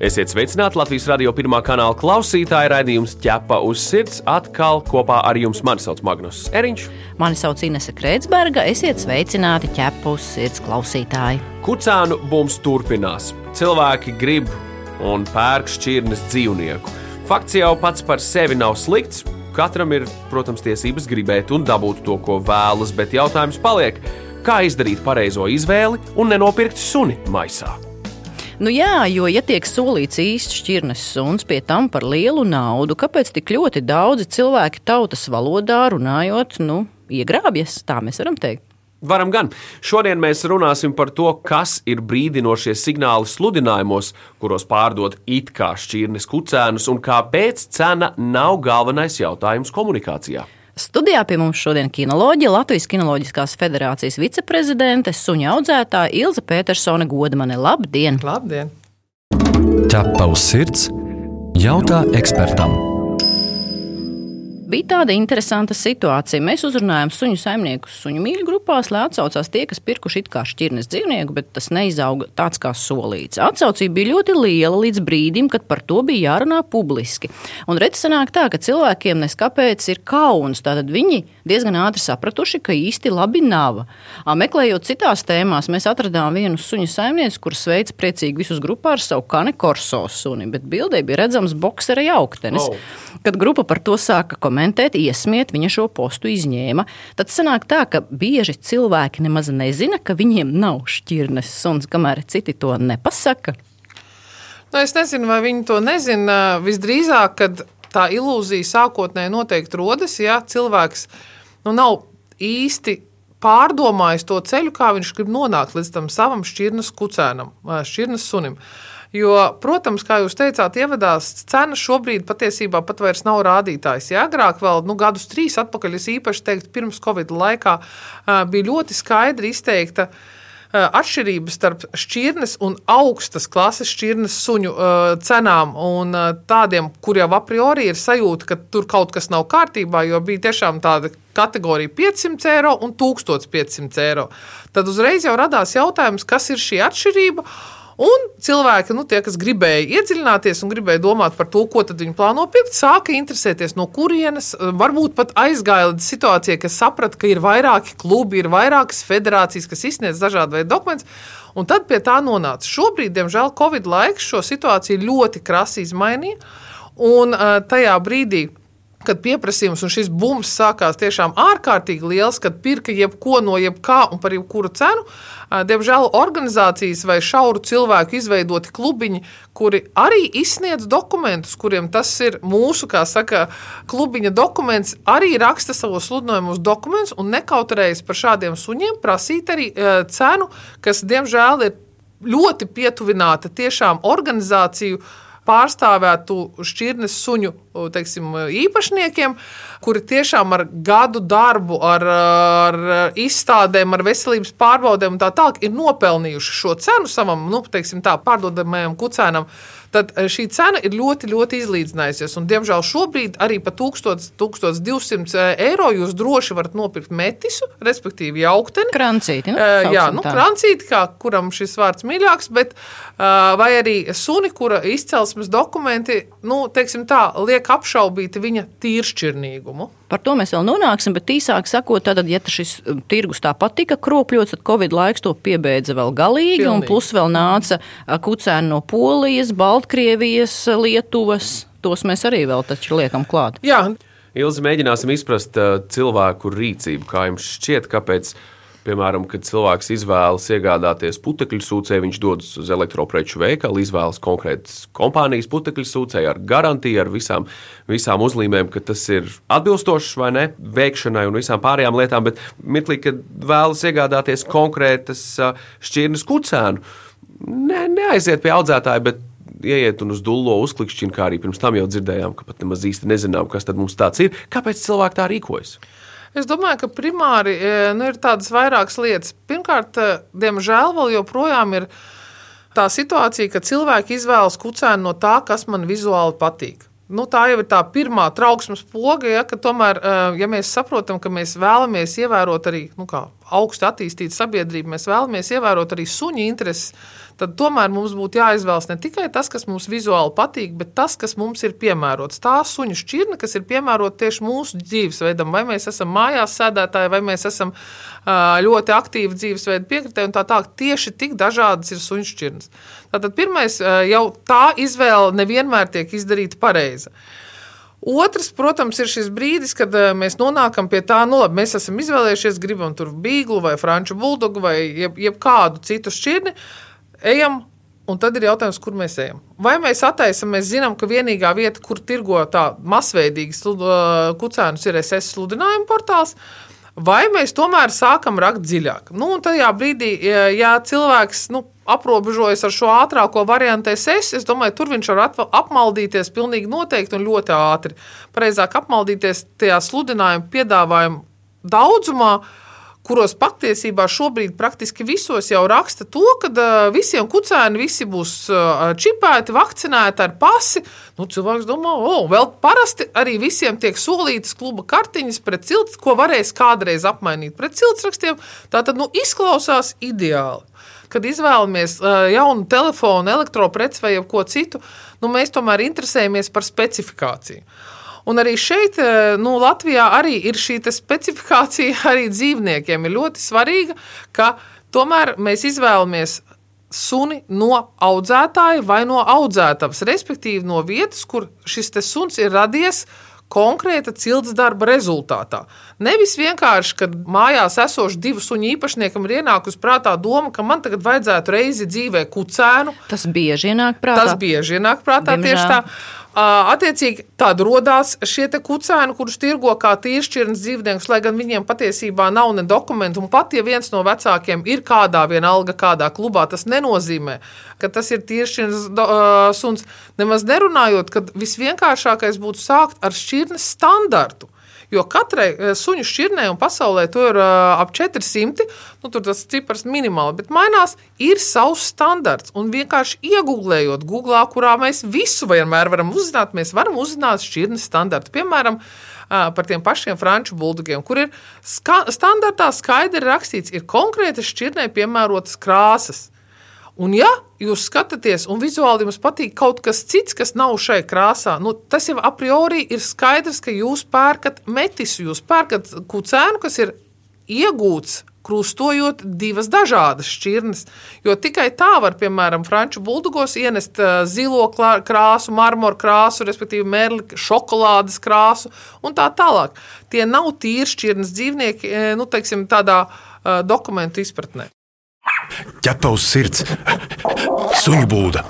Esiet sveicināti Latvijas radio pirmā kanāla klausītāji. Raidījums ķepa uz sirds atkal kopā ar jums. Mani sauc Magnus Eriņš. Mani sauc Inese Kreitsberga. Esiet sveicināti ķepa uz sirds klausītāji. Kucēnu bums turpinās. Cilvēki grib un pērk šķirnes dzīvnieku. Fakts jau pats par sevi nav slikts. Katram ir, protams, tiesības gribēt un dabūt to, ko vēlas, bet jautājums paliek, kā izdarīt pareizo izvēli un nenopirkt suni maisā. Nu jā, jo, ja tiek solīts īsts šķirnes suns pie tam par lielu naudu, kāpēc tik ļoti daudzi cilvēki tautas valodā runājot, nu, iegrābjas, tā mēs varam teikt. Varam gan. Šodien mēs runāsim par to, kas ir brīdinošie signāli sludinājumos, kuros pārdot it kā šķirnes kucēnus, un kāpēc cena nav galvenais jautājums komunikācijā. Studijā pie mums šodien kinoloģija, Latvijas Kinoloģiskās federācijas viceprezidente, suņa audzētāja Ilza Petersone Godmane. Labdien! Labdien! Ķepa uz sirds jautā ekspertam! Bija tāda interesanta situācija. Mēs uzrunājām suņu saimniekus suņu mīļu grupās, lai atsaucās tie, kas pirkuši it kā šķirnes dzīvnieku, bet tas neizauga tāds kā solīts. Atsaucība bija ļoti liela līdz brīdim, kad par to bija jārunā publiski. Un redz, sanāk tā, ka cilvēkiem neskapēc ir kauns. Tātad viņi diezgan ātri sapratuši, ka īsti labi nav. Meklējot citās tēmās, mēs atradām vienu suņu saimnieci, kurš sveica priecīgi visus grupā ar savu kane korso suni, bet bildē bija redzams boksera jauktenis. Oh. Kad grupa par to sāka komentēt, komentēt, iesmiet, viņa šo postu izņēma. Tad sanāk tā, ka bieži cilvēki nemaz nezina, ka viņiem nav šķirnes suns, kamēr citi to nepasaka. Nu, es nezinu, vai viņi to nezina. Visdrīzāk, kad tā ilūzija sākotnēji noteikti rodas, ja cilvēks nu, nav īsti pārdomājis to ceļu, kā viņš grib nonākt līdz tam savam šķirnes kucēnam, šķirnes sunim. Uh, Jo, protams, kā jūs teicāt, ievadās cena šobrīd patiesībā pat vairs nav rādītājs. Ja agrāk, vēl nu, gadus trīs atpakaļ, es īpaši teiktu, pirms Covid laikā bija ļoti skaidri izteikta atšķirības starp šķirnes un augstas klases šķirnes suņu uh, cenām un uh, tādiem, kuriem a priori ir sajūta, ka tur kaut kas nav kārtībā, jo bija tiešām tāda kategorija 500 eiro un 1500 eiro. Tad uzreiz jau radās jautājums, kas ir šī atšķirība. Un cilvēki, nu, tie, kas gribēja iedziļināties un gribēja domāt par to, ko viņi plāno pirkt, sāka interesēties, no kurienes. Varbūt pat aizgāja līdz situācijai, ka saprata, ka ir vairāki klubi, ir vairākas federācijas, kas izsniedz dažādu veidu dokumentus. Un tad pie tā nonāca. Šobrīd, diemžēl, Covid laiks šo situāciju ļoti krasi izmainīja. Un tajā brīdī, kad pieprasījums un šis bums sākās tiešām ārkārtīgi liels, kad pirka jebko no jebkā un par jebkuru cenu. Diemžēl organizācijas vai šauru cilvēku izveidoti klubiņi, kuri arī izsniedz dokumentus, kuriem tas ir mūsu, kā saka, klubiņa dokuments, arī raksta savos sludinājumus dokumentus un nekautrējas par šādiem suņiem prasīt arī cenu, kas diemžēl ir ļoti pietuvināta tiešām organizāciju pārstāvētu šķirnes suņu teiksim, īpašniekiem, kuri tiešām ar gadu darbu, ar, ar izstādēm, ar veselības pārbaudēm un tā tālāk ir nopelnījuši šo cenu savam nu, teiksim, tā, pārdodamajam kucēnam tad eh, šī cena ir ļoti, ļoti izlīdzinājusies. Un, diemžēl šobrīd arī par 1000, 1200 eiro jūs droši varat nopirkt metisu, respektīvi jaukteni. Krancīti. Nu, uh, jā, nu, krancīti, kā kuram šis vārds mīļāks, bet vai arī suni, kura izcelsmes dokumenti, nu, tā, liek apšaubīt viņa tīršķirnīgumu. Par to mēs vēl nonāksim, bet īsāk sakot, tad, ja šis um, tirgus tāpat tika kropļots, tad Covid laiks to piebeidza vēl galīgi, Pilnīgi. un plus vēl nāca kucēni no Polijas, Baltkrievijas, Lietuvas. Tos mēs arī vēl taču liekam klāt. Jā. Ilzi mēģināsim izprast uh, cilvēku rīcību, kā jums šķiet, kāpēc Piemēram, kad cilvēks izvēlas iegādāties putekļu sūcēju, viņš dodas uz elektropreču veikalu, izvēlas konkrētas kompānijas putekļu sūcēju ar garantiju, ar visām, visām uzlīmēm, ka tas ir atbilstošs vai ne veikšanai un visām pārējām lietām. Bet mirklī, kad vēlas iegādāties konkrētas šķirnes kucēnu, ne, neaiziet pie audzētāja, bet ieiet un uz dūlo uzklikšķina, kā arī pirms tam jau dzirdējām, ka pat nemaz īsti nezinām, kas tad mums tāds ir. Kāpēc cilvēki tā rīkojas? Es domāju, ka primāri nu, ir tādas vairākas lietas. Pirmkārt, diemžēl vēl joprojām ir tā situācija, ka cilvēki izvēlas kucēnu no tā, kas man vizuāli patīk. Nu, tā jau ir tā pirmā trauksmes poga, ja, ka tomēr, ja mēs saprotam, ka mēs vēlamies ievērot arī nu, augstu attīstītu sabiedrību, mēs vēlamies ievērot arī suņu intereses tad tomēr mums būtu jāizvēlas ne tikai tas, kas mums vizuāli patīk, bet tas, kas mums ir piemērots. Tā suņu šķirne, kas ir piemērota tieši mūsu dzīvesveidam, vai mēs esam mājās sēdētāji, vai mēs esam ļoti aktīvi dzīvesveidu piekritēji un tā tālāk. Tieši tik dažādas ir suņu šķirnes. Tātad pirmais jau tā izvēle nevienmēr tiek izdarīta pareizi. Otrs, protams, ir šis brīdis, kad mēs nonākam pie tā, nu, labi, mēs esam izvēlējušies, gribam tur bīglu vai franču buldogu vai jeb, jebkādu citu šķirni. Ejam. Un tad ir jautājums, kur mēs ejam. Vai mēs attaisam, mēs zinām, ka vienīgā vieta, kur tirgo tā masveidīgi kucēnus, ir SS sludinājuma portāls, vai mēs tomēr sākam rakt dziļāk. Nu, un tajā brīdī, ja cilvēks nu, aprobežojas ar šo ātrāko variantu SS, es domāju, tur viņš var apmaldīties pilnīgi noteikti un ļoti ātri. Pareizāk apmaldīties tajā sludinājuma piedāvājuma daudzumā, uh, kuros patiesībā šobrīd praktiski visos jau raksta to, ka visiem kucēni visi būs čipēti, vakcinēti ar pasi. Nu, cilvēks domā, o, vēl parasti arī visiem tiek solītas kluba kartiņas pret cilts, ko varēs kādreiz apmainīt pret ciltsrakstiem. Tā tad nu, izklausās ideāli. Kad izvēlamies jaunu telefonu, elektropreci vai ko citu, nu, mēs tomēr interesējamies par specifikāciju. Un arī šeit, eh, nu, Latvijā arī ir šī specifikācija arī dzīvniekiem. Ir ļoti svarīga, ka tomēr mēs izvēlamies suni no audzētāja vai no audzētavas, respektīvi no vietas, kur šis suns ir radies konkrēta cilts darba rezultātā. Nevis vienkārši, kad mājās esošs divu suņu īpašniekam ir ienākusi prātā doma, ka man tagad vajadzētu reizi dzīvē kucēnu. Tas bieži ienāk prātā. Tas bieži ienāk prātā Diemžēl. tieši tā. Attiecīgi, tāda radās šie kucēni, kurus tirgo kā tīršķirnes dzīvniekus, lai gan viņiem patiesībā nav ne dokumentu. Un pat ja viens no vecākiem ir kādā vienalga, kādā klubā, tas nenozīmē, ka tas ir tīršķirnes uh, suns. Nemaz nerunājot, ka visvienkāršākais būtu sākt ar šķirnes standartu. Jo katrai eh, suņu šķirnei un pasaulē to ir uh, ap 400, nu, tur tas cipars minimāli, bet mainās, ir savs standarts. Un vienkārši iegūlējot Google, kurā mēs visu vienmēr varam uzzināt, mēs varam uzzināt šķirnes standartu. Piemēram, uh, par tiem pašiem franču buldogiem, kur ir ska standartā skaidri rakstīts, ir konkrēti šķirnei piemērotas krāsas. Un, ja jūs skatāties, un vizuāli jums patīk kaut kas cits, kas nav šai krāsā, nu, tas jau a priori ir skaidrs, ka jūs pērkat metisu, jūs pērkat kucēnu, kas ir iegūts krustojot divas dažādas šķirnes. Jo tikai tā var, piemēram, franču buldogos ienest zilo krāsu, marmora krāsu, respektīvi mērli, šokolādes krāsu un tā tālāk. Tie nav tīri šķirnes dzīvnieki, nu, teiksim, tādā dokumentu izpratnē. Ķepa uz sirds, suņu būda.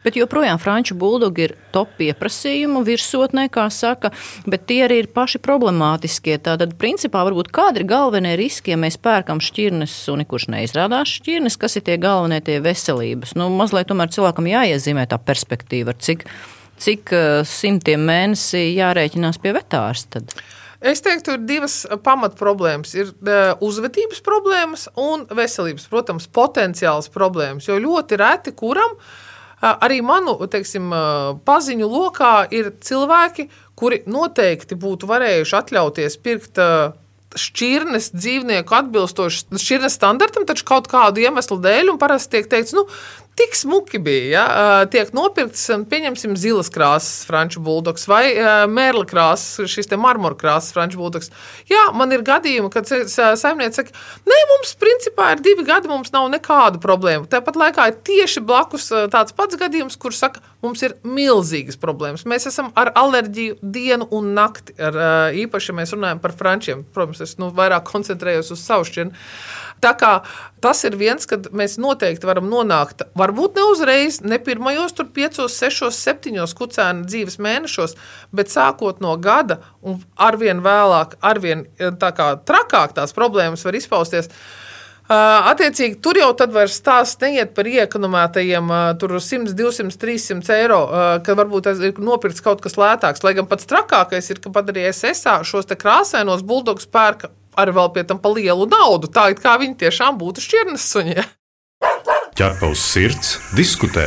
Bet joprojām franču buldogi ir top pieprasījumu virsotnē, kā saka, bet tie arī ir paši problemātiskie. Tātad, principā, varbūt kādi ir galvenie riski, ja mēs pērkam šķirnes suni, kurš neizrādās šķirnes, kas ir tie galvenie tie veselības. Nu, mazliet tomēr cilvēkam jāiezīmē tā perspektīva, cik, cik uh, simtiem mēnesī jārēķinās pie vetārsta. Es teiktu, ir divas pamatproblēmas. Ir uh, uzvedības problēmas un veselības, protams, potenciāls problēmas. Jo ļoti reti kuram uh, arī manu teiksim, paziņu lokā ir cilvēki, kuri noteikti būtu varējuši atļauties pirkt šķirnes dzīvnieku atbilstoši šķirnes standartam, taču kaut kādu iemeslu dēļ, un parasti tiek teikts, nu, tik smuki bija. Ja? Tiek nopirkts, pieņemsim, zilas krāsas franču buldogs vai mērla krāsas, šis marmora krāsas franču buldogs. Jā, man ir gadījumi, kad saimniece saka, nē, mums principā ir divi gadi, mums nav nekādu problēmu. Tāpat laikā ir tieši blakus tāds pats gadījums, kurš saka, mums ir milzīgas problēmas. Mēs esam ar alerģiju dienu un nakti, ar, īpaši, ja mēs runājam par frančiem. Protams, es nu, vairāk koncentrējos uz savu šķirni. Tā kā tas ir viens, kad mēs noteikti varam nonākt, varbūt ne uzreiz, ne pirmajos, tur 5, 6, 7 kucēna dzīves mēnešos, bet sākot no gada un arvien vēlāk, arvien tā kā trakāk tās problēmas var izpausties. Attiecīgi, tur jau tad vairs stāsts neiet par iekonomētajiem 100, 200, 300 eiro, ka varbūt ir nopirkts kaut kas lētāks. Lai gan pats trakākais ir, ka pat arī SSA šos krāsainos buldogus pērka ar vēl pie tam pa lielu naudu. Tā it kā viņi tiešām būtu šķirnes suņi. Ķerpa uz sirds, diskutē.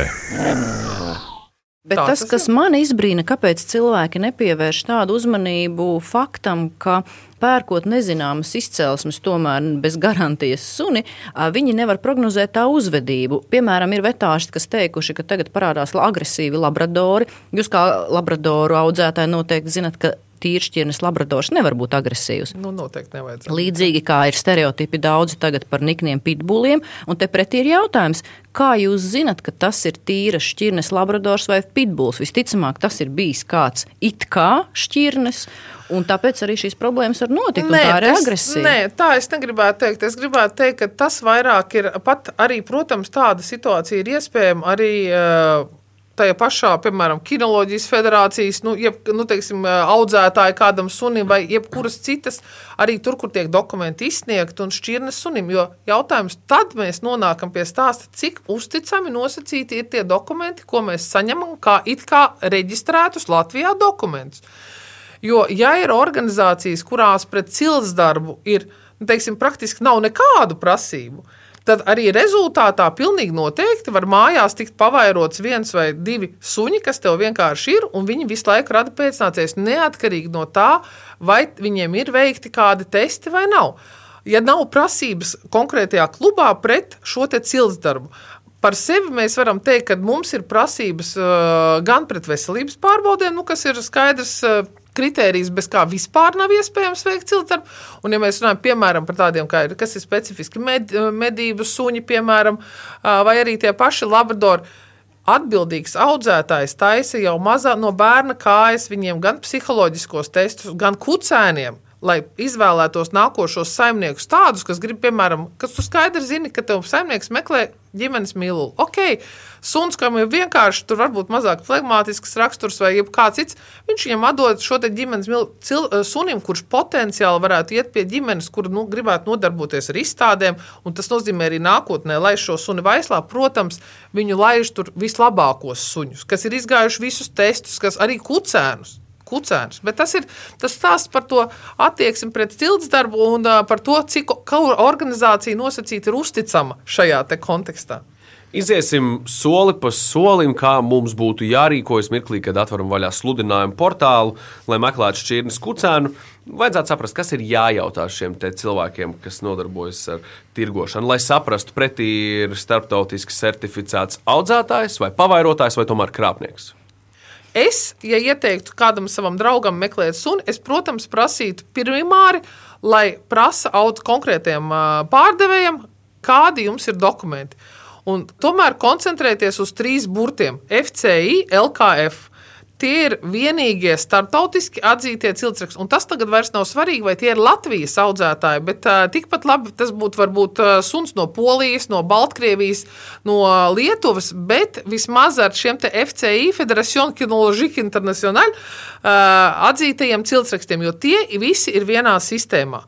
Bet tas, tas kas man izbrīna, kāpēc cilvēki nepievērš tādu uzmanību faktam, ka pērkot nezināmas izcelsmes, tomēr bez garantijas suni, viņi nevar prognozēt tā uzvedību. Piemēram, ir vetāristi, kas teikuši, ka tagad parādās agresīvi labradori. Jūs kā labradoru audzētāji noteikti zinat, ka tīršķirnes labradors nevar būt agresīvs. Nu, noteikti nevajadzētu. Līdzīgi kā ir stereotipi daudzi tagad par nikniem pitbuliem, un te pretī ir jautājums, kā jūs zinat, ka tas ir tīras šķirnes labradors vai pitbuls? Visticamāk, tas ir bijis kāds it kā šķirnes, un tāpēc arī šīs problēmas var notikt, un tā ir es- agresija. Nē, tā es negribētu teikt. Es gribētu teikt, ka tas vairāk ir pat arī, protams, tāda situācija ir iespējama arī. Uh, Tajā pašā, piemēram, kinoloģijas federācijas, nu, jeb, nu, teiksim, audzētāji kādam sunim vai jebkuras citas, arī tur, kur tiek dokumenti izsniegti un šķirnes sunim. Jo jautājums tad mēs nonākam pie stāsta, cik uzticami nosacīti ir tie dokumenti, ko mēs saņemam kā it kā reģistrētus Latvijā dokumentus. Jo, ja ir organizācijas, kurās pret cilts darbu ir nu, teiksim, praktiski nav nekādu prasību, tad arī rezultātā pilnīgi noteikti var mājās tikt pavairots viens vai divi suņi, kas tev vienkārši ir, un viņi visu laiku rada pēcnācējus neatkarīgi no tā, vai viņiem ir veikti kādi testi vai nav. Ja nav prasības konkrētajā klubā pret šo cilts darbu, Par sevi mēs varam teikt, ka mums ir prasības uh, gan pret veselības pārbaudēm, nu, kas ir skaidrs. Uh, Kritērijs, bez kā vispār nav iespējams veikt cilvēku. Un, ja mēs runājam piemēram par tādiem, ir, kas ir specifiski med, medību suņi, piemēram, vai arī tie paši labradori, atbildīgs audzētājs taisa jau mazā no bērna kājas viņiem gan psiholoģiskos testus, gan kucēniem. Lai izvēlētos nākošos saimniekus, tādus, kas grib, piemēram, kas tu skaidri zini, ka tev saimnieks meklē ģimenes mīlulu. Ok, suns, kam ir vienkārši tur varbūt mazāk flegmātisks raksturs vai kāds cits, viņš viņam atdod šo ģimenes mīlulu sunim, kurš potenciāli varētu iet pie ģimenes, kur nu, gribētu nodarboties ar izstādēm, un tas nozīmē arī nākotnē, lai šo suni vaislā, protams, viņu laiž tur vislabākos suņus, kas ir izgājuši visus testus, kas arī kucēnus kucēnus. Bet tas ir tas stāsts par to attieksmi pret cilts darbu un uh, par to, cik organizācija nosacīta ir uzticama šajā kontekstā. Iziesim soli pa solim, kā mums būtu jārīkojas mirklī, kad atveram vaļā sludinājumu portālu, lai meklētu šķirnes kucēnu. Vajadzētu saprast, kas ir jājautā šiem cilvēkiem, kas nodarbojas ar tirgošanu, lai saprastu, pretī ir starptautiski certificēts audzētājs vai pavairotājs vai tomēr krāpnieks. Es, ja ieteiktu kādam savam draugam meklēt suni, es, protams, prasītu primāri, lai prasa auto konkrētiem pārdevējiem, kādi jums ir dokumenti. Un tomēr koncentrēties uz trīs burtiem - FCI, LKF. Tie ir vienīgie startautiski atzītie ciltsraksti. Un tas tagad vairs nav svarīgi, vai tie ir Latvijas audzētāji, bet uh, tikpat labi tas būtu varbūt uh, suns no Polijas, no Baltkrievijas, no Lietuvas, bet vismaz ar šiem FCI, Federation Kinologique International, uh, atzītajiem ciltsrakstiem, jo tie visi ir vienā sistēmā.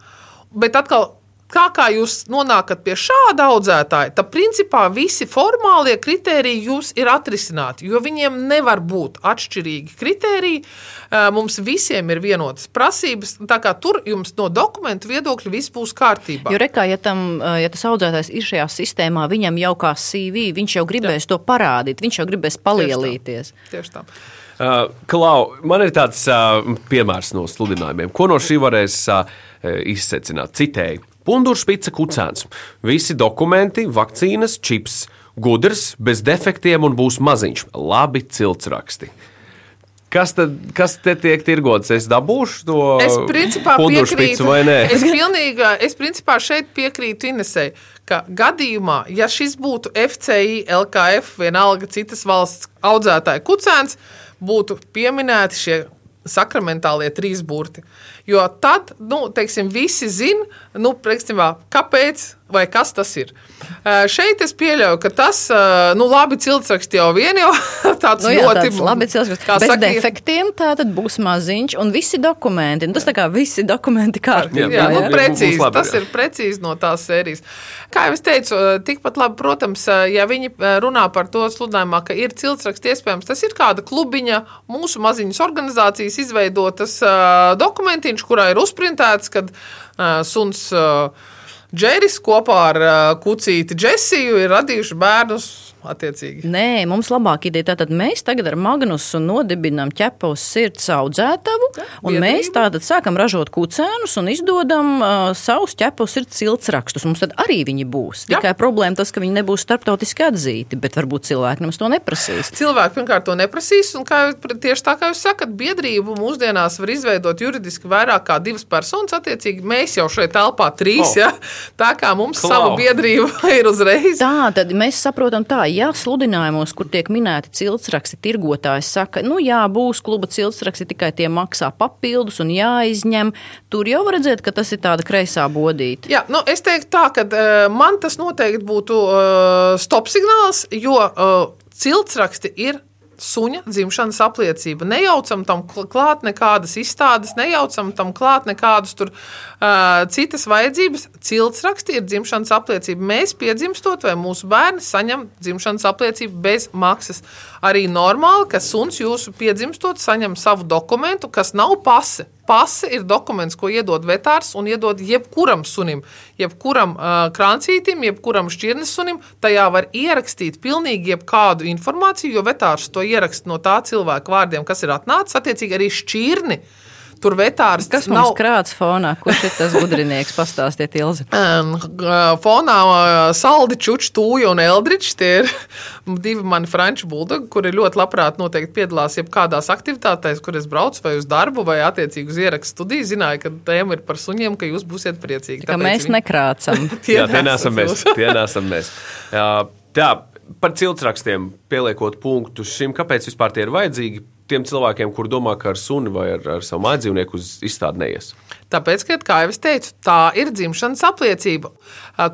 Bet atkal kā, kā jūs nonākat pie šāda audzētāja, tad principā visi formālie kriteriji jums ir atrisināti. Jo viņiem nevar būt atšķirīgi kriteriji. Mums visiem ir vienotas prasības. Tā kā tur jums no dokumentu viedokļa viss būs kārtībā. Jo rekā, ja, tam, ja tas audzētājs ir šajā sistēmā, viņam jau kā CV, viņš jau gribēs Jā. to parādīt, viņš jau gribēs palielīties. Tieši tā. Uh, Klau, man ir tāds uh, piemērs no sludinājumiem. Ko no šī varēs uh, izsecināt? Citēji. Punduršpica kucēns. Visi dokumenti, vakcīnas, čips, gudrs, bez defektiem un būs maziņš. Labi ciltsraksti. Kas, tad, kas te tiek tirgots? Es dabūšu to piekrītu, vai nē? Es, pilnīgi, es principā šeit piekrītu Inesei, ka gadījumā, ja šis būtu FCI, LKF, vienalga citas valsts audzētāja kucēns, būtu pieminēti šie sakramentālie trīs burti. Jo tad, nu, teiksim, visi zina, nu, teiksim, kāpēc vai kas tas ir. Šeit es pieļauju, ka tas, nu, labi, ciltsraksts jau vien jau tāds Nu, jā, ļoti tāds labi cilvēks. kā Bez saka, defektiem tā tad būs maziņš un visi dokumenti. Nu, tas tā kā visi dokumenti kārtībā. Jā, nu, jā. precīzi, Būs labi, tas jā. ir precīzi no tās sērijas. Kā jau es teicu, tikpat labi, protams, ja viņi runā par to sludinājumā, ka ir ciltsraksts iespējams, tas ir kāda klubiņa, mūsu maziņas organizācijas izveidotas dokumentiņš, kurā ir uzprintēts, kad suns uh, Džeris kopā ar uh, kucīti Džesiju ir radījuši bērnus attiecīgi. Nē, mums labāk ideja. Tātad mēs tagad ar Magnusu nodibinām ķepa uz sirds audzētavu, un biedrību. mēs tātad sākam ražot kucēnus un izdodam uh, savus ķepa uz sirds ciltsrakstus. Mums tad arī viņi būs. Jā. Tikai problēma tas, ka viņi nebūs starptautiski atzīti, bet varbūt cilvēki nemaz to neprasīs. Cilvēki pirmkārt to neprasīs, un kā, tieši tā kā jūs sakat, biedrību mūsdienās var izveidot juridiski vairāk kā divas personas. Attiecīgi, mēs jau šeit telpā trīs, Oh. ja? tā kā mums Klau. sava biedrība ir uzreiz. Tā tad mēs saprotam, tā, ja sludinājumos, kur tiek minēti ciltsraksti, tirgotājs saka, nu jā, būs kluba ciltsraksti, tikai tie maksā papildus un jāizņem. Tur jau var redzēt, ka tas ir tāda kreisā bodīte. Jā, nu, es teiktu, tā, ka uh, man tas noteikti būtu uh, stop signāls, jo uh, ciltsraksti ir. Suņa dzimšanas apliecība. Nejaucam tam kl- klāt nekādas izstādes, nejaucam tam klāt nekādas tur, uh, citas vajadzības. Ciltsraksti ir dzimšanas apliecība. Mēs piedzimstot, vai mūsu bērni saņem dzimšanas apliecību bez maksas. Arī normāli, ka suns jūsu piedzimstot saņem savu dokumentu, kas nav pase. Pase ir dokuments, ko iedod vetārs un iedod jebkuram sunim, jebkuram uh, krāncītim, jebkuram šķirnes sunim. Tajā var ierakstīt pilnīgi jebkādu informāciju, jo vetārs to ieraksta no tā cilvēka vārdiem, kas ir atnācis. Attiecīgi arī šķirni. Tur vetārs Kas mums krāts fonā? Kurš ir tas gudrinieks? Pastāstiet, Ilzi. Fonā Saldi, Čučs, Tūja un Eldričs. Tie ir divi mani franču buldogi, kuri ļoti labprāt noteikti piedalās jebkādās aktivitātēs, kur es braucu vai uz darbu, vai attiecīgi uz ierakstu studiju. Zināju, ka tēma ir par suņiem, ka jūs būsiet priecīgi. Ka Tāpēc mēs viņi- nekrācam. Tie Jā, tie nesam mēs. Tie nesam mēs. Jā, tā, par ciltsrakstiem pieliekot punktu šim, kāpēc vispār tie ir vajadzīgi tiem cilvēkiem, kur domā, ka ar suni vai ar, ar savu mājdzīvnieku uz izstādi neies. Tāpēc, ka, kā jau es teicu, tā ir dzimšanas apliecība,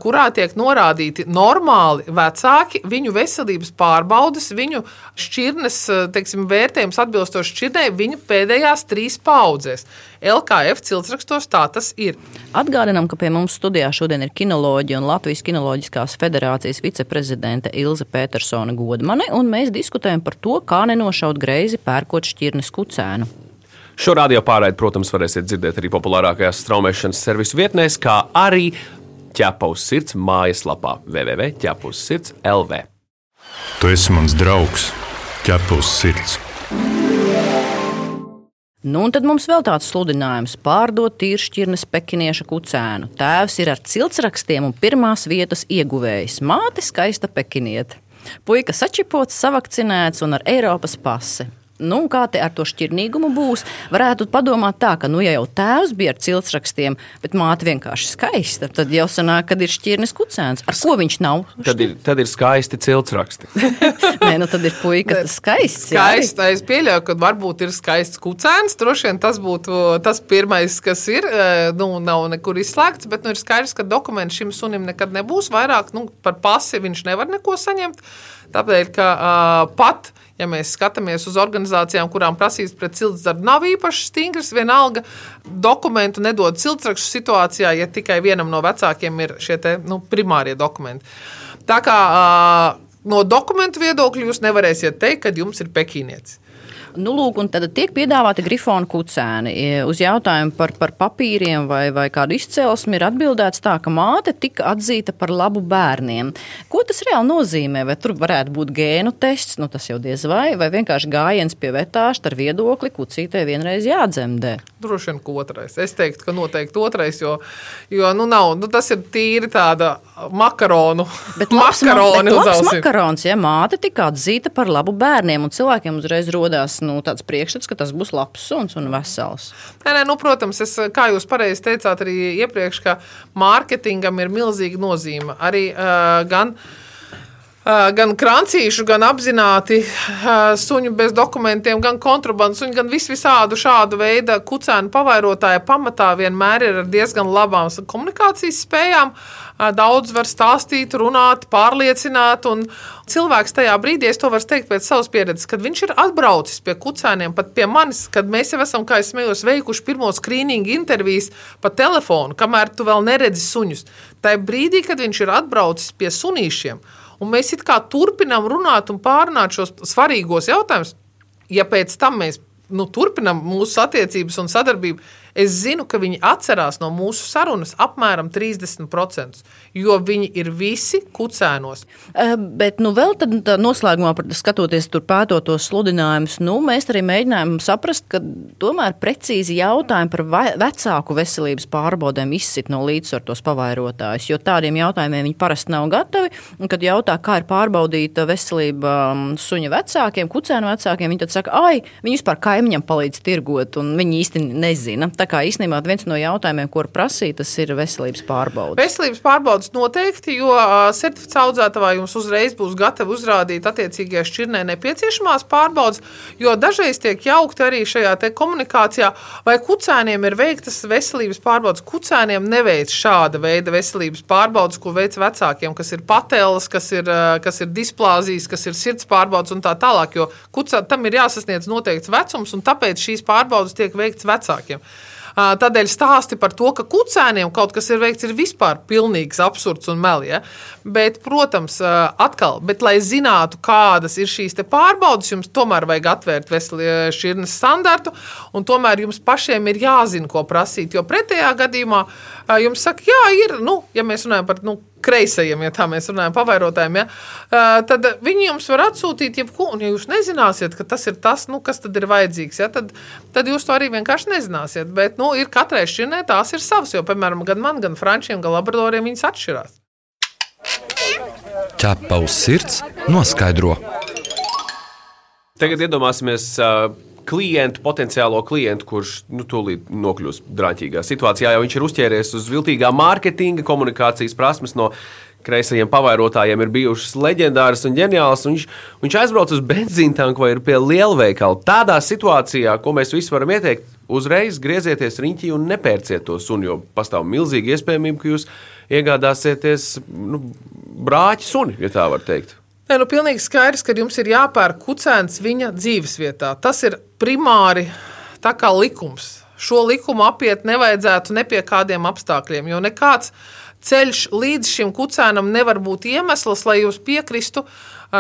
kurā tiek norādīti normāli vecāki, viņu veselības pārbaudes, viņu šķirnes teiksim, vērtējums atbilstoši šķirnei viņu pēdējās trīs paudzēs. LKF ciltsrakstos tā tas ir. Atgādinām, ka pie mums studijā šodien ir kinoloģija un Latvijas Kinoloģiskās federācijas viceprezidente Ilze Petersona Godmane, un mēs diskutējam par to, kā nenošaut greizi pērkot šķirnes kucēnu. Šo radio pārraidi, protams, varēsiet dzirdēt arī populārākajās straumēšanas servisu vietnēs, kā arī ķepa uz sirds mājaslapā www.ķepa uz sirds LV. Tu esi mans draugs, ķepa uz sirds. Nu, un tad mums vēl tāds sludinājums - pārdot tīršķirnes pekinieša kucēnu. Tēvs ir ar ciltsrakstiem un pirmās vietas ieguvējs. Māte skaista pekiniete. Puika sačipots, savakcinēts un ar Eiropas pasi. Nu, kā te ar to šķirnīgumu būs? Varētu padomāt tā, ka, nu, ja jau tēvs bija ar ciltsrakstiem, bet māte vienkārši skaista, tad jau sanāk, kad ir šķirnes kucēns. Ar ko viņš nav? Tad ir, tad ir skaisti ciltsraksti. Nē, nu tad ir puika, tas skaists. jā. Skaists. Es pieļauju, ka varbūt ir skaists kucēns. Droši vien tas būtu tas pirmais, kas ir. eh, Nu, nav nekur izslēgts, bet nu, ir skaidrs, ka dokuments šim sunim nekad nebūs vairāk. Nu, par pasi viņš nevar neko saņemt. Tāpēc, ka uh, pat ja mēs skatāmies uz organizācijām, kurām prasības pret ciltsdarbu nav īpaši stingras, vienalga dokumentu nedod ciltsrakstu situācijā, ja tikai vienam no vecākiem ir šie te, nu, primārie dokumenti. Tā kā no dokumentu viedokļa jūs nevarēsiet teikt, ka jums ir pekīnietis. Nu, lūk, un tad tiek piedāvāti grifona kucēni. E, Uz jautājumu par, par papīriem vai, vai kādu izcelsmi ir atbildēts tā, ka māte tika atzīta par labu bērniem. Ko tas reāli nozīmē? Vai tur varētu būt gēnu tests, nu tas jau diez vai, vai vienkārši gājiens pie vetāša ar viedokli, kucītē vienreiz jādzemdē. Droši vien, ka otrais. Es teiktu, ka noteikti otrais, jo, jo nu, nav, nu, tas ir tīri tāda makaronu. Bet labs, ma- makaroni bet labs makarons, ja māte tika atzīta par labu bērniem, un cilvēkiem uzreiz rodās nu, tāds priekšstats, ka tas būs labs suns un vesels. Nē, nē, nu, protams, es, kā jūs pareizi teicāt arī iepriekš, ka mārketingam ir milzīga nozīme. Arī uh, gan gan krancīšu, gan apzināti suņu bez dokumentiem, gan kontrabandas suņu, gan vis visādu šādu veidu kucēnu pavairotāja pamatā vienmēr ir ar diezgan labām komunikācijas spējām. Daudz var stāstīt, runāt, pārliecināt, un cilvēks tajā brīdī, es to varu teikt pēc savas pieredzes, kad viņš ir atbraucis pie kucēniem, pat pie manis, kad mēs jau esam, kā es smējos, veikuši pirmo skrīningu intervijas pa telefonu, kamēr tu vēl neredzi suņus. Tajā brīdī, kad viņš ir atbraucis pie sunīšiem, un mēs it kā turpinām runāt un pārunāt šos svarīgos jautājumus. Ja pēc tam mēs nu, turpinām mūsu attiecības un sadarbību, es zinu, ka viņi atcerās no mūsu sarunas apmēram 30%, jo viņi ir visi kucēnos. Bet, nu, vēl tad noslēgumā, skatoties tur pētot tos sludinājumus, nu, mēs arī mēģinājām saprast, ka tomēr precīzi jautājumi par vecāku veselības pārbaudēm izsit no līdzsvaru tos pavairotājus, jo tādiem jautājumiem viņi parasti nav gatavi. Un, kad jautā, kā ir pārbaudīta veselība suņa vecākiem, kucēnu vecākiem, viņi tad saka, ai, viņi vispār kaimiņam palīdz tirgot, un viņi īsti nezina. Tā kā īstenībā viens no jautājumiem, ko prasīt, tas ir veselības pārbaudas. Veselības pārbaudas noteikti, jo certificēta audzētavā jums uzreiz būs gatavi uzrādīt attiecīgajā šķirnē nepieciešamās pārbaudas, jo dažreiz tiek jaukti arī šajā komunikācijā, vai kucēniem ir veiktas veselības pārbaudas. Kucēniem neveic šāda veida veselības pārbaudas, ko veic vecākiem, kas ir patēlas, kas ir, kas ir displāzijas, kas ir sirds pārbaudas un tā tālāk, jo kucā, tam ir jāsasniedz noteikts vecums, un tāpēc šīs pārbaudas tiek veikts vecākiem. Tādēļ stāsti par to, ka kucēniem kaut kas ir veikts, ir vispār pilnīgs absurds un meli. Ja? Bet, protams, atkal, bet, lai zinātu, kādas ir šīs pārbaudes, jums tomēr vajag atvērt šķirnes standartu, un tomēr jums pašiem ir jāzina, ko prasīt. Jo pretējā gadījumā jums saka, jā, ir, nu, ja mēs runājam par nu, kreisajiem, ja tā mēs runājam, pavairotājiem, ja, tad viņi jums var atsūtīt jebko, un ja jūs nezināsiet, ka tas ir tas, nu, kas tad ir vajadzīgs, ja, tad, tad jūs to arī vienkārši nezināsiet. Bet nu, ir katrai šķirnē tās ir savas, jo, piemēram, gan man, gan frančiem, gan labradoriem viņas atšķirās. Ķepa uz sirds noskaidro. Tagad iedomāsimies uh, klientu, potenciālo klientu, kurš nu, tūlīt nokļūs drāmīgā situācijā, jo viņš ir uzķēries uz viltīgā mārketinga, komunikācijas prasmes no kreisajiem pavairotājiem ir bijušas leģendāras un ģeniālas. Un viņš, viņš aizbrauc uz benzīna tanku vai pie lielveikala. Tādā situācijā, ko mēs visi varam ieteikt, uzreiz griezieties riņķī un nepērciet to suni, jo pastāv milzīga iespējamība, ka jūs iegādāsieties nu, brāķi suni, ja tā var teikt. Nē, nu, pilnīgi skaidrs, ka jums ir jāpērk kucēns viņa dzīvesvietā. Tas ir primāri tā kā likums. Šo likumu apiet nevajadzētu ne pie kādiem apstākļiem, jo nekāds ceļš līdz šim kucēnam nevar būt iemesls, lai jūs piekristu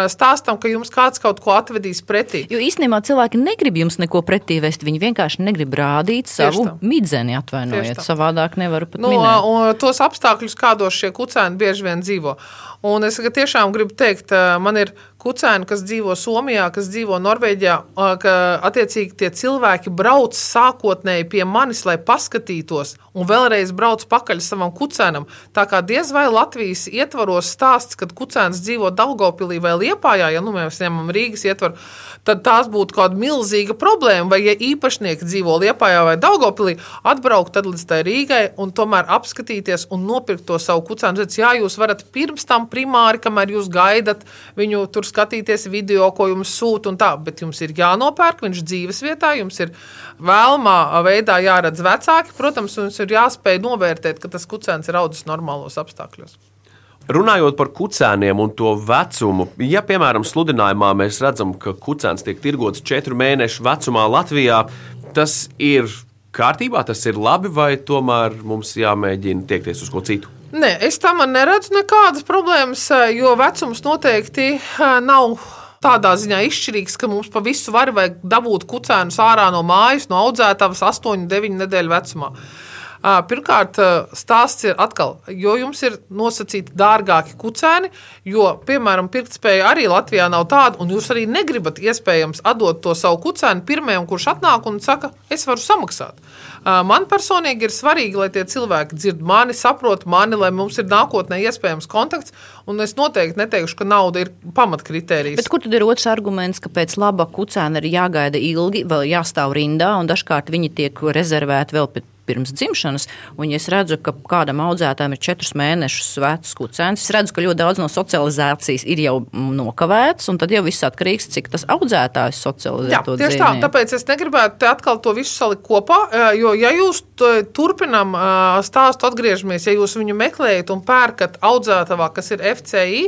stāstam, ka jums kāds kaut ko atvedīs pretī. Jo īstenībā cilvēki negrib jums neko pretī vest. Viņi vienkārši negrib rādīt savu midzeni, atvainojiet. Savādāk nevaru pat no, minēt. Tos apstākļus, kādos šie kucēni bieži vien dzīvo. Un es tiešām gribu teikt, man ir kucēni, kas dzīvo Somijā, kas dzīvo Norvēģijā, ka attiecīgi tie cilvēki brauc sākotnēji pie manis, lai paskatītos, un vēlreiz brauc pakaļ savam kucēnam. Tā kā diez vai Latvijas ietvaros stāsts, kad kucēns dzīvo Daugopilī vai Liepājā, ja nu mēs ņemam Rīgas ietvaru, tad tās būtu kāda milzīga problēma. Vai ja īpašnieki dzīvo Liepājā vai Daugopilī, atbraukt līdz tai Rīgai un tomēr apskatīties un nopirkt to savu kucēnu. Jā, jūs varat pirms tam primāri, kamēr jūs gaidat viņu tur skatīties video, ko jums sūta un tā, bet jums ir jānopērk viņš dzīves vietā, jums ir vēlmā veidā jāredz vecāki, protams, jums ir jāspēj novērtēt, ka tas kucēns ir audzis normālos apstākļos. Runājot par kucēniem un to vecumu, ja, piemēram, sludinājumā mēs redzam, ka kucēns tiek tirgots četru mēnešu vecumā Latvijā, tas ir kārtībā, tas ir labi, vai tomēr mums jāmēģina tiekties uz ko citu? Nē, es tam neredzu nekādas problēmas, jo vecums noteikti nav tādā ziņā izšķirīgs, ka mums pa visu var vajag dabūt kucēnus ārā no mājas, no audzētavas 8, 9 nedēļu vecumā. Pirmkārt, stāsts ir atkal, jo jums ir nosacīti dārgāki kucēni, jo, piemēram, pirktspēja arī Latvijā nav tāda, un jūs arī negribat iespējams atdot to savu kucēnu pirmajam, kurš atnāk un saka, es varu samaksāt. Man personīgi ir svarīgi, lai tie cilvēki dzird mani, saprot mani, lai mums ir nākotnē iespējams kontakts. Un es noteikti neteikšu, ka nauda ir pamatkritērijs. Bet kur tad ir otrs arguments, ka pēc laba kucēna ir jāgaida ilgi, vēl jāstāv rindā, un dažkārt viņi tiek rezervēti vēl pirms dzimšanas. Un, ja es redzu, ka kādam audzētājam ir četrus mēnešus vecs kucēns, es redzu, ka ļoti daudz no socializācijas ir jau nokavēts, un tad jau viss atkarīgs, cik tas audzētājs socializē Jā, to tieši dzīvnieku. tā, tāpēc es negribētu atkal to visu salikt kopā, jo, ja jūs eh, stāstu, atgriežamies, ja jūs viņu meklējat un pērkat audzētavā, kas ir FCI,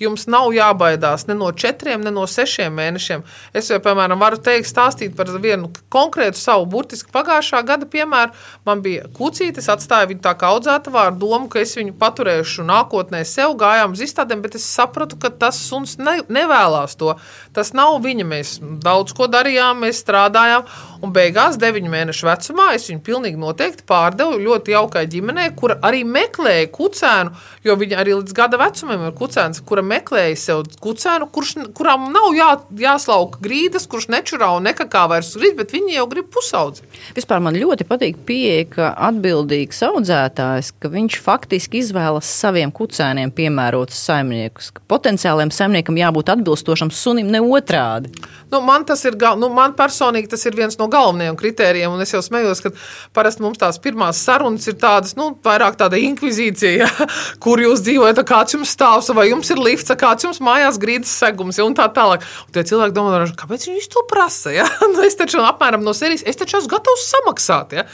jums nav jābaidās ne no četriem, ne no sešiem mēnešiem. Es jau, piemēram, varu teikt, stāstīt par vienu konkrētu savu burtiski pagājušā gada piemēru. Man bija kucīte, es atstāju viņu tā kā audzētavā ar domu, ka es viņu paturēšu nākotnē sev, gājām uz izstādēm, bet es sapratu, ka tas suns ne, nevēlas to. Tas nav viņa. Mēs daudz ko darījām, mēs strādājām, un beigās, deviņu mēnešu vecumā, es viņu pilnīgi noteikti pārdevu ļoti jaukai ģimenei, kur arī meklēja kucēnu, jo viņa arī līdz gada vecumam ir kucēns, kura meklēja sev kucēnu, kurš, kurām nav jā, jāslauka grīdas, kurš nečurā un nekakā vairs grib, bet viņi jau grib pusaudzi. Vispār man ļoti patīk pieeja, ka atbildīgs audzētājs, ka viņš faktiski izvēlas saviem kucēniem piemērotus saimniekus. Ka potenciālajam saimniekam jābūt atbilstošam sunim, ne otrādi. Nu, man tas ir, nu, man personīgi tas ir viens no galvenajiem kritērijiem, es jau smējos, ka parasti mums tās pirmās sarunas ir tādas, nu, vairāk tāda inkvizīcija, ja, kur jūs dzīvojat, kāds jums stāvs, vai jums ir lifts, kāds jums mājās grīdas segums, ja, un tā tālāk. Un tie cilvēki domā, kāpēc viņi to prasa? Ja? Nu, es taču apmēram no serijas, es taču esmu gatavs samaksāt. Ja?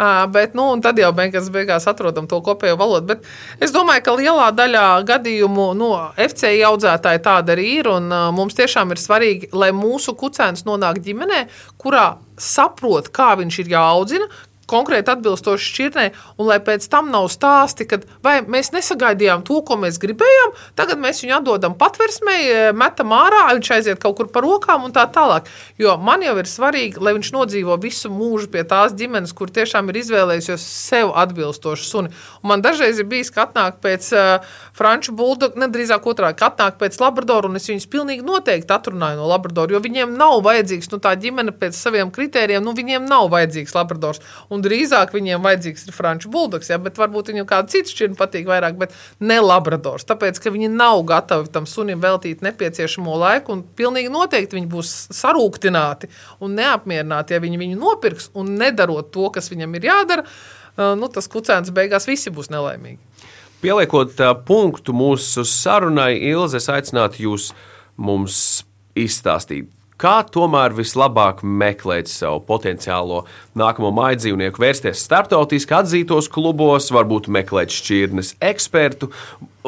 Uh, bet, nu, tad jau beigās, beigās atrodam to kopējo valodu. Bet es domāju, ka lielā daļā gadījumu no FCI audzētāji tāda arī ir. Un, uh, mums tiešām ir svarīgi, lai mūsu kucēns nonāk ģimenē, kurā saprot, kā viņš ir jāaudzina, konkrēti atbilstoši šķirnei, un lai pēc tam nav stāsti, ka mēs nesagaidījām to, ko mēs gribējām, tagad mēs viņu atdodam patversmē, metam ārā, viņš aiziet kaut kur par rokām un tā tālāk. Jo man jau ir svarīgi, lai viņš nodzīvo visu mūžu pie tās ģimenes, kur tiešām ir izvēlējusies sev atbilstošu suni. Un man dažreiz ir bijis, ka atnāk pēc uh, franču buldoga, nedrīzāk otrādi, ka atnāk pēc labradoru, un es viņus pilnīgi noteikti atrunāju no labradoru, jo viņiem nav vajadzīgs, nu tā ģimene pēc saviem kritērijiem, nu viņiem nav vajadzīgs labradors. Un drīzāk viņiem vajadzīgs ir franču buldogs, ja, bet varbūt viņam kāda cita šķirne patīk vairāk, bet ne labradors. Tāpēc, ka viņi nav gatavi tam sunim veltīt nepieciešamo laiku, un pilnīgi noteikti viņi būs sarūktināti un neapmierināti, ja viņi viņu nopirks un nedarot to, kas viņam ir jādara. uh, Nu, tas kucēns beigās visi būs nelaimīgi. Pieliekot uh, punktu mūsu sarunai, Ilze, es aicinātu jūs mums izstāstīt, kā tomēr vislabāk meklēt savu potenciālo nākamo māju dzīvnieku, vērsties starptautiski atzītos klubos, varbūt meklēt šķirnes ekspertu.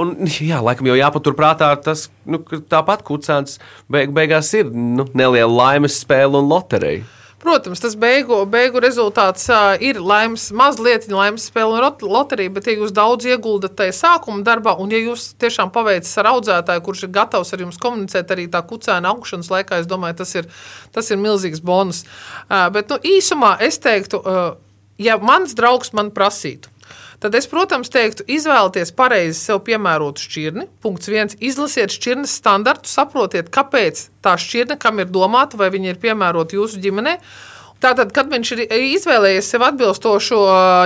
Un, jā, laikam jau jāpaturprātā tas, nu, ka tāpat kucēns beig beigās ir nu, neliela laimes spēle un loterija. Protams, tas beigu, beigu rezultāts uh, ir laimes, mazliet laimes spēle un loterija, bet, ja jūs daudz ieguldat tajā sākuma darbā, un ja jūs tiešām paveicat ar audzētāju, kurš ir gatavs ar jums komunicēt arī tā kucēna augšanas laikā, es domāju, tas ir, tas ir milzīgs bonus. Uh, bet, nu, īsumā es teiktu, uh, ja mans draugs man prasītu, Tad es, protams, teiktu, izvēlieties pareizi sev piemērotu šķirni. Punkts viens. Izlasiet šķirnes standartu, saprotiet, kāpēc tā šķirne, kam ir domāta, vai viņa ir piemērota jūsu ģimenei. Tātad, kad viņš ir izvēlējies sev atbilstošo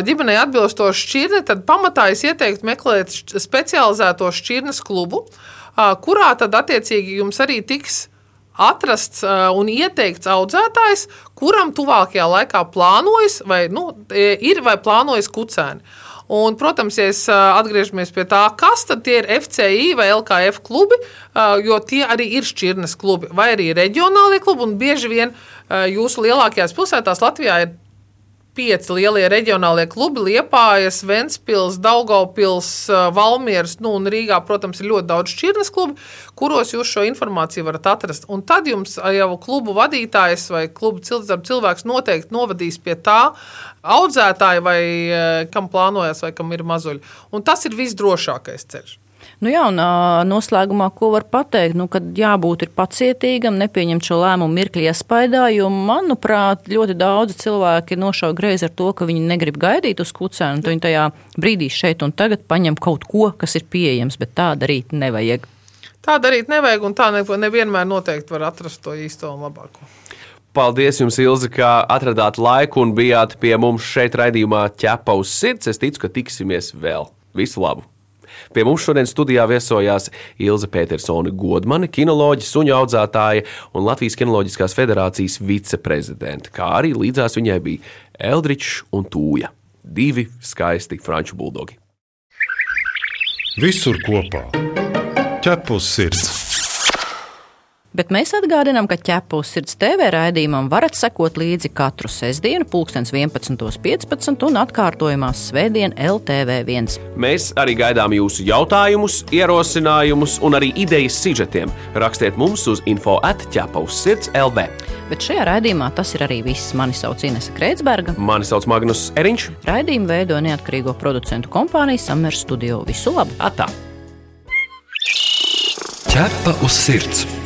ģimenei, atbilstošu šķirni, tad pamatā es ieteiktu meklēt specializēto šķirnes klubu, kurā tad attiecīgi jums arī tiks atrasts un ieteikts audzētājs, kuram tuvākajā laikā plānojas vai nu, ir vai plānojas kucēni. Un, protams, ja atgriežamies pie tā, kas tad ir FCI vai LKF klubi, jo tie arī ir šķirnes klubi vai arī reģionālie klubi. Bieži vien jūsu lielākajās pilsētās Latvijā ir pieci lielie reģionālie klubi - Liepājas, Ventspils, Daugaupils, Valmieras, nu un Rīgā, protams, ir ļoti daudz šķirnes klubi, kuros jūs šo informāciju varat atrast. Un tad jums jau klubu vadītājs vai klubu cilvēks noteikti novadīs pie tā audzētāja vai eh, kam plānojas vai kam ir mazuļi. Un tas ir visdrošākais ceļš. Nu jā, un noslēgumā, ko var pateikt, nu, kad jābūt ir pacietīgam, nepieņemt šo lēmumu mirkli iespaidā, jo, manuprāt, ļoti daudzi cilvēki nošauja greizi ar to, ka viņi negrib gaidīt uz kucēnu, un viņi tajā brīdī šeit un tagad paņem kaut ko, kas ir pieejams, bet tā darīt nevajag. Tā darīt nevajag, un tā ne- nevienmēr noteikti var atrast to īsto un labāko. Paldies jums, Ilze, ka atradāt laiku un bijāt pie mums šeit raidījumā ķepa uz sirds. Es ticu, ka tiksimies vēl. Visu labu! Pie mums šodien studijā viesojās Ilze Petersone, godmane, kinoloģija, suņu audzētāja un Latvijas Kinoloģiskās federācijas viceprezidente, kā arī līdzās viņai bija Eldričs un Tūja. Divi skaisti franču buldogi. Visur kopā - ķepus sirds. Bet mēs atgādinām, ka ķepus sirds TV raidījumam varat sekot līdzi katru sestdienu, pulkstens 11.15 un atkārtojumās svētdien LTV1. Mēs arī gaidām jūsu jautājumus, ierosinājumus un arī idejas sižetiem. Rakstiet mums uz info atķepa uz sirds LV. Bet šajā raidījumā tas ir arī viss. Mani sauc Inese Kreitsberga. Mani sauc Magnus Eriņš. Raidījumu veido neatkarīgo producentu kompānija Summer Studio. Visu labu! Atā! Ķepa uz sirds!